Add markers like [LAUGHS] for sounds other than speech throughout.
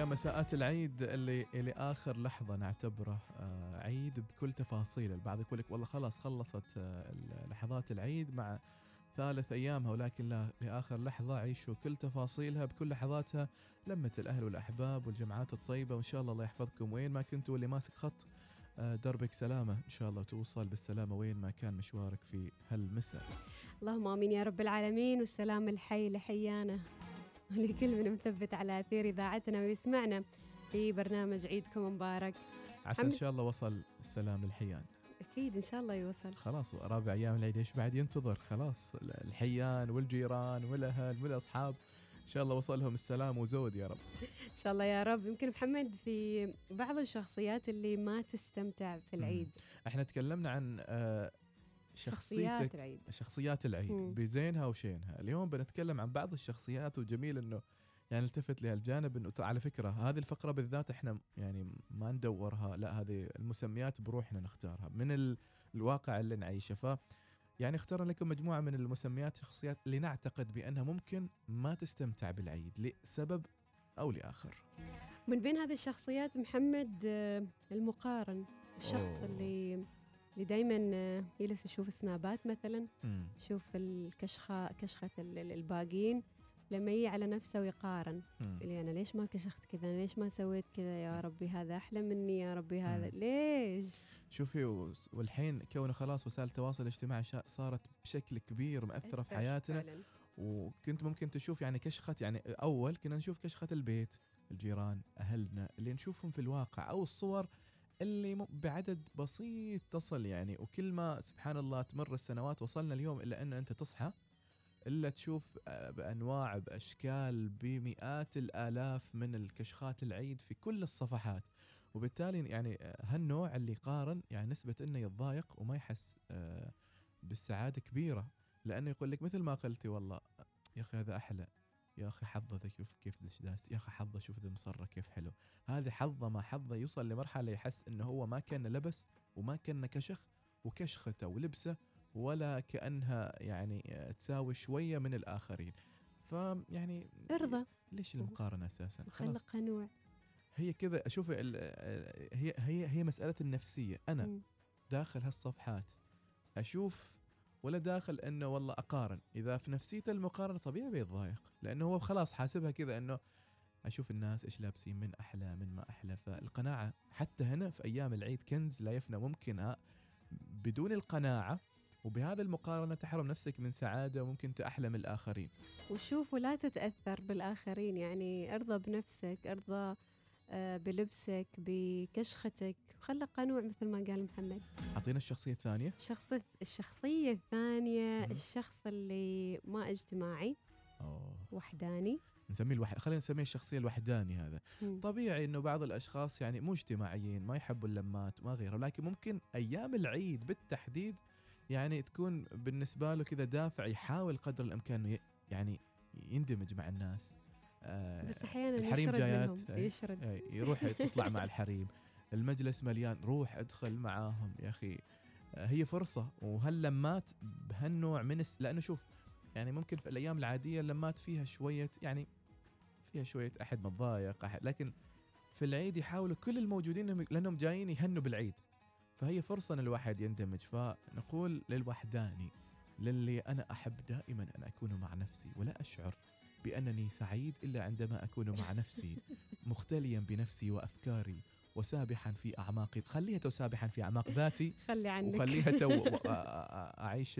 يا مساءات العيد اللي اللي آخر لحظة نعتبره آه، عيد بكل تفاصيله، البعض يقول لك والله خلاص خلصت آه، لحظات العيد مع ثالث أيامها ولكن لا لآخر لحظة عيشوا كل تفاصيلها بكل لحظاتها لمة الأهل والأحباب والجمعات الطيبة وإن شاء الله الله يحفظكم. وين ما كنتوا واللي ماسك خط آه، دربك سلامة إن شاء الله توصل بالسلامة وين ما كان مشوارك في هالمساء. اللهم آمين يا رب العالمين والسلام الحي لحيانا. [LAUGHS] ولكل من مثبت على أثير إذاعتنا ويسمعنا في برنامج عيدكم مبارك. عسى إن شاء الله وصل السلام للحيان. أكيد إن شاء الله يوصل. خلاص رابع أيام العيد إيش بعد؟ ينتظر. خلاص الحيان والجيران والأهل والأصحاب. إن شاء الله وصلهم السلام وزود يا رب. إن شاء الله يا رب. يمكن محمد في بعض الشخصيات اللي ما تستمتع في العيد. إحنا تكلمنا عن آه، شخصيات العيد شخصيات العيد مم. بزينها وشينها اليوم بنتكلم عن بعض الشخصيات وجميل إنه يعني التفت لهالجانب إنه على فكرة هذه الفقرة بالذات إحنا يعني ما ندورها لا هذه المسميات بروحنا نختارها من الواقع اللي نعيشه ف يعني اخترنا لكم مجموعة من المسميات شخصيات اللي نعتقد بأنها ممكن ما تستمتع بالعيد لسبب أو لآخر. من بين هذه الشخصيات محمد آه، المقارن الشخص أوه. اللي اللي دائما آه، يجلس يشوف سنابات مثلا يشوف الكشخة كشخة الباقين لما يجي على نفسه ويقارن. اللي أنا ليش ما كشخت كذا؟ أنا ليش ما سويت كذا؟ يا ربي هذا أحلى مني يا ربي هذا. مم. ليش؟ شوفي والحين كونه خلاص وسائل التواصل الاجتماعي صارت بشكل كبير مأثرة في حياتنا. فعلا. وكنت ممكن تشوف يعني كشخة يعني أول كنا نشوف كشخة البيت الجيران أهلنا اللي نشوفهم في الواقع أو الصور اللي بعدد بسيط تصل يعني. وكل ما سبحان الله تمر السنوات وصلنا اليوم إلا أن أنت تصحى إلا تشوف آه، بأنواع بأشكال بمئات الآلاف من الكشخات العيد في كل الصفحات. وبالتالي يعني آه، هالنوع اللي يقارن يعني نسبة إنه يتضايق وما يحس آه، بالسعادة كبيرة. لأنه يقول لك مثل ما قلتي والله يا أخي هذا أحلى. يا أخي حظة ذا شوف كيف دشداشت يا أخي حظة شوف ذا مصرة كيف حلو. هذه حظة ما حظة يوصل لمرحلة يحس إنه هو ما كان لبس وما كان كشخ وكشخته ولبسه ولا كأنها يعني تساوي شوية من الآخرين. فيعني ارضى. ليش المقارنة أساسا؟ خلق قنوع هي كذا أشوف هي هي هي مسألة النفسية. أنا م. داخل هالصفحات أشوف ولا داخل إنه والله أقارن. إذا في نفسيته المقارنة طبيعي بيتضايق لأنه هو خلاص حاسبها كذا إنه أشوف الناس إيش لابسين من أحلى من ما أحلى. فالقناعة حتى هنا في أيام العيد كنز لا يفنى ممكن بدون القناعة وبهذا المقارنة تحرم نفسك من سعادة وممكن تأحلم الآخرين. وشوف ولا تتأثر بالآخرين يعني ارضى بنفسك ارضى بلبسك بكشختك. خلق قنوع مثل ما قال محمد. أعطينا الشخصية الثانية. الشخص الشخصية الثانية م- الشخص اللي ما اجتماعي. أوه. وحداني. نسميه الوح... خلينا نسميه الشخصية الوحداني هذا. م. طبيعي إنه بعض الأشخاص يعني مو اجتماعيين ما يحبوا اللمات وما غيره لكن ممكن أيام العيد بالتحديد يعني تكون بالنسبة له كذا دافع يحاول قدر الإمكان يعني يندمج مع الناس. آه بس أحيانا الحريم جايات يشرد. يروح تطلع مع الحريم. [LAUGHS] المجلس مليان روح ادخل معاهم يا أخي. آه هي فرصة وهاللمات بهالنوع من الس... لأنه شوف يعني ممكن في الأيام العادية اللمات فيها شوية يعني فيها شوية أحد متضايق أحد لكن في العيد يحاولوا كل الموجودين لأنهم جايين يهنوا بالعيد. فهي فرصة أن الواحد يندمج. فنقول للوحداني للي أنا أحب دائما أن أكون مع نفسي ولا أشعر بأنني سعيد إلا عندما أكون مع نفسي مختليا بنفسي وأفكاري وسابحا في أعماق خليها تسابحا في أعماق ذاتي خلي عنك وخليها تو [LAUGHS] أعيش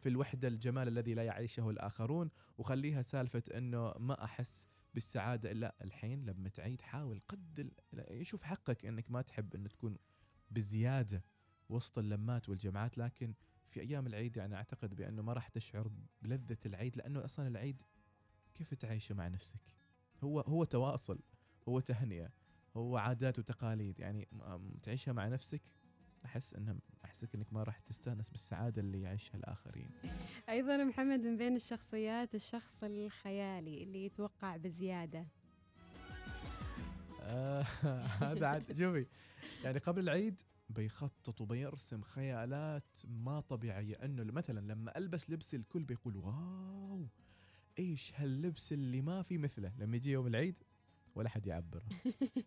في الوحدة الجمال الذي لا يعيشه الآخرون. وخليها سالفة أنه ما أحس بالسعادة إلا الحين لما تعيد حاول قد يشوف حقك أنك ما تحب أن تكون بزيادة وسط اللمات والجمعات. لكن في أيام العيد يعني أعتقد بأنه ما راح تشعر بلذة العيد لأنه أصلا العيد كيف تعيشه مع نفسك هو هو تواصل هو تهنئة هو عادات وتقاليد يعني تعيشها مع نفسك أحس انها أحسك إنك ما راح تستأنس بالسعادة اللي يعيشها الآخرين. أيضا محمد من بين الشخصيات الشخص الخيالي اللي يتوقع بزيادة. آه [LAUGHS] هذا عاد شوفي يعني قبل العيد بيخطط وبيرسم خيالات ما طبيعية إنه مثلا لما ألبس لبس الكل بيقول واو إيش هاللبس اللي ما في مثله؟ لما يجي يوم العيد ولا حد يعبر.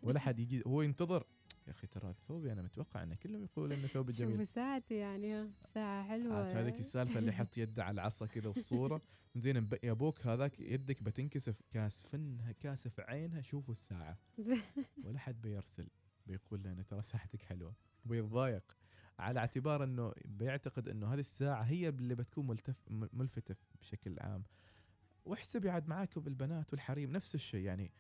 ولا حد يجي هو ينتظر. يا أخي ترى ثوبي أنا متوقع إن كلهم يقولون إنه ثوب جميل. شوف ساعتي يعني ساعة حلوة. عاد هذيك السالفة اللي حط يده على العصا كذا والصورة. [LAUGHS] زين يا أبوك هذاك يدك بتنكسف كاسفنها كاسف عينها شوفوا الساعة. [LAUGHS] ولا حد بيرسل بيقول له ترى ساعتك حلوة. ويتضايق على اعتبار إنه بيعتقد إنه هذه الساعة هي اللي بتكون ملتف ملفتة بشكل عام. واحسب عاد معاكم البنات والحريم نفس الشيء. يعني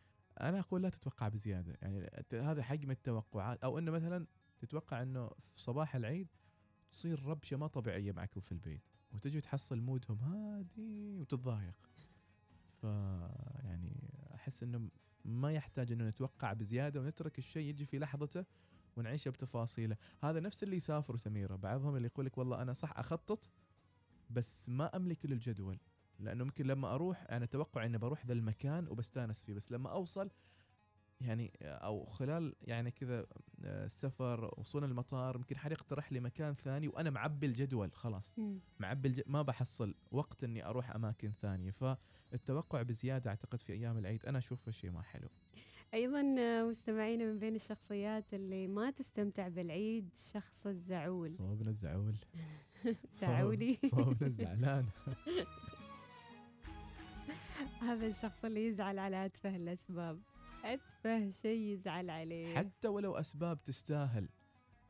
أنا أقول لا تتوقع بزيادة. يعني هذا حجم التوقعات. أو إنه مثلا تتوقع إنه في صباح العيد تصير ربشة ما طبيعية معكم في البيت وتجي تحصل مودهم هادي وتتضايق. ف يعني أحس إنه ما يحتاج إنه نتوقع بزيادة ونترك الشيء يجي في لحظته ونعيشه بتفاصيله. هذا نفس اللي يسافروا سميرة. بعضهم اللي يقول لك والله أنا صح أخطط بس ما أملك الجدول. لأنه ممكن لما أروح أنا أتوقع إني بروح ذا المكان وبستأنس فيه بس لما أوصل يعني أو خلال يعني كذا السفر وصول المطار يمكن حد يقترح لي مكان ثاني وأنا معبي الجدول خلاص. معبي الج... ما بحصل وقت إني أروح أماكن ثانية. فالتوقع بزيادة أعتقد في أيام العيد أنا أشوفه شيء ما حلو. أيضا مستمعينا من بين الشخصيات اللي ما تستمتع بالعيد شخص الزعول. صوبنا الزعول. [LAUGHS] زعولي صوبنا الزعلان. [LAUGHS] هذا الشخص اللي يزعل على أتفه الأسباب. أتفه شيء يزعل عليه. حتى ولو أسباب تستاهل.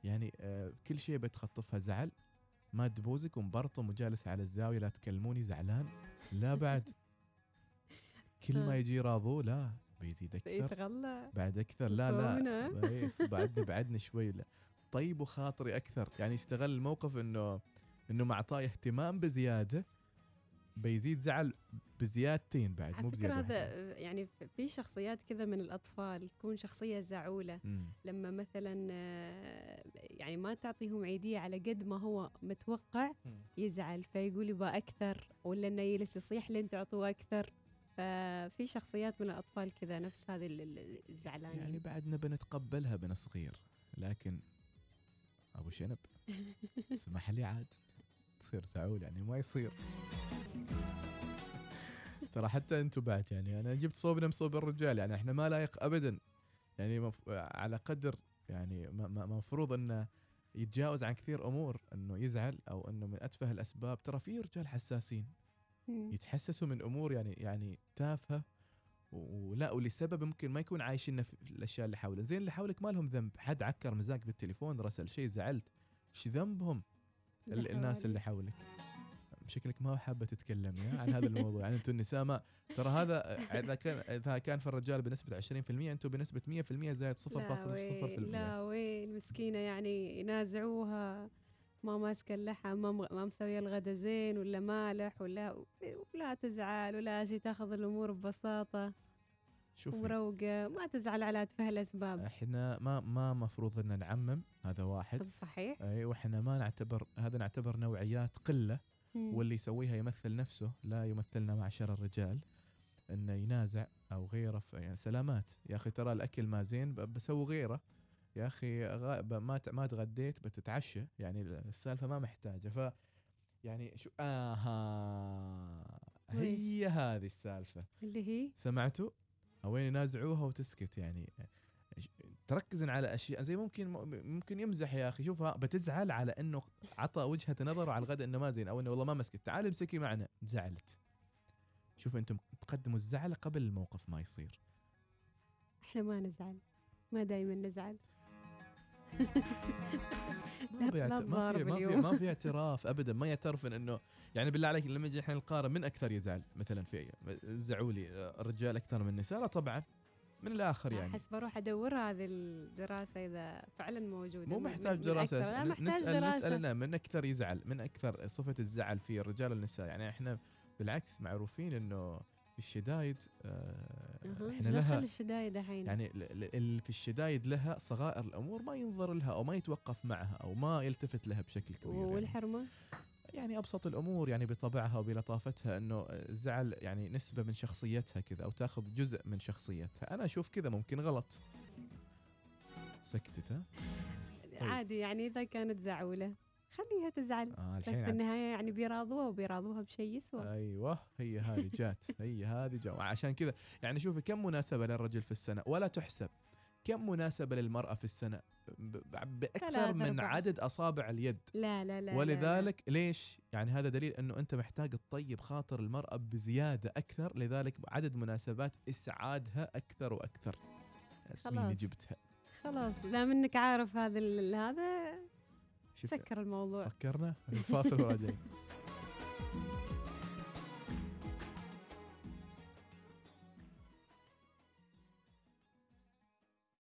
يعني آه كل شيء بتخطفها زعل. ما تبوزك ومبرطم وجالس على الزاوية لا تكلموني زعلان. لا بعد. [LAUGHS] كل ما يجي راضو لا بيزيد يتغلى بعد أكثر. لا لا. بعدني بعدني شوي. لا. طيب وخاطري أكثر. يعني يستغل الموقف إنه إنه معطاه اهتمام بزيادة. بيزيد زعل بزيادتين بعد مو بزيادة هذا يعني في شخصيات كذا من الأطفال تكون شخصية زعولة. م. لما مثلا آه، يعني ما تعطيهم عيدية على قد ما هو متوقع يزعل فيقول يبغى أكثر ولا إنه يجلس يصيح لين تعطوه أكثر. ففي شخصيات من الأطفال كذا نفس هذه الزعلانين. يعني بعدنا بنتقبلها بنا صغير لكن أبو شنب [LAUGHS] اسمح لي عاد تصير زعول يعني ما يصير. ترى حتى أنتم بعد يعني أنا جبت صوبنا صوب الرجال يعني إحنا ما لايق ابدا. يعني مف... على قدر يعني مفروض إنه يتجاوز عن كثير أمور إنه يزعل أو إنه من أتفه الأسباب. ترى في رجال حساسين. يتحسسوا من أمور يعني يعني تافهة ولا ولسبب ممكن ما يكون عايشين في الأشياء اللي حوله زين اللي حولك ما لهم ذنب. حد عكر مزاج بالتليفون رسل شيء زعلت. إيش ذنبهم الناس اللي حولك؟ شكلك ما حابة تتكلمي عن هذا الموضوع. يعني أنتم النساء ما ترى هذا إذا كان إذا كان في الرجال بنسبة 20% أنتم بنسبة 100% زائد 0.0% لا وين مسكينه يعني ينازعوها. ما ماسكة اللحم ما ما مسوية الغدا زين ولا مالح ولا ولا تزعل ولا شيء تاخذ الأمور ببساطة. شوفي. ومروقه ما تزعل على اتفه الأسباب. إحنا ما ما مفروض إن نعمم هذا واحد. صحيح. أي وإحنا ما نعتبر هذا نعتبر نوعيات قلة. واللي يسويها يمثل نفسه لا يمثلنا معشر الرجال. إنه ينازع أو غيره يعني سلامات. يا أخي ترى الأكل ما زين بسوي غيره. يا أخي ما ما تغديت بتتعشى. يعني السالفة ما محتاجة. ف يعني شو آها. هي هذه السالفة. اللي هي؟ سمعتوا؟ وين ينازعوها وتسكت يعني. تركزن على أشياء زي ممكن ممكن يمزح يا أخي. شوفها بتزعل على إنه عطى وجهة نظره على الغداء إنه ما زين أو إنه والله ما مسكت. تعال امسكي معنا. زعلت. شوفوا أنتم تقدموا الزعل قبل الموقف ما يصير. إحنا ما نزعل. ما دائما نزعل. [LAUGHS] ما في ما في ما في, ما في اعتراف ابدا. ما يعترف إنه يعني بالله عليك لما نجي إحنا نقارن من أكثر يزعل؟ مثلا في زعولي الرجال أكثر من النساء. لا طبعا. من الآخر يعني أحس بروح أدور هذه الدراسة إذا فعلا موجودة مو محتاج من دراسة لا محتاج نسال دراسة. نسألنا من أكثر يزعل من أكثر صفة الزعل في الرجال والنساء يعني إحنا بالعكس معروفين إنه في الشدايد آه إحنا لها الشدايد الحين يعني في الشدايد لها صغائر الأمور ما ينظر لها أو ما يتوقف معها أو ما يلتفت لها بشكل كبير يعني. والحرمة يعني. يعني أبسط الأمور يعني بطبعها وبلطافتها إنه الزعل يعني نسبة من شخصيتها كذا أو تأخذ جزء من شخصيتها. أنا أشوف كذا ممكن غلط. سكتت ها؟ طيب. عادي يعني إذا كانت زعولة. خليها تزعل. آه بس في النهايه يعني بيراضوها وبيراضوها بشيء يسوى. أيوه هي هذه جات. [LAUGHS] هي هذه جات عشان كذا يعني شوفي كم مناسبة للرجل في السنة؟ ولا تحسب. كم مناسبة للمرأة في السنة؟ بأكثر من أربعة. عدد أصابع اليد. لا لا لا ولذلك لا. لا. ليش؟ يعني هذا دليل أنه أنت محتاج تطيب خاطر المرأة بزيادة أكثر لذلك عدد مناسبات إسعادها أكثر وأكثر. خلاص. جبتها. خلاص دام انك عارف هذا هذا سكر الموضوع. سكرنا؟ الفاصل وراجعين. [LAUGHS]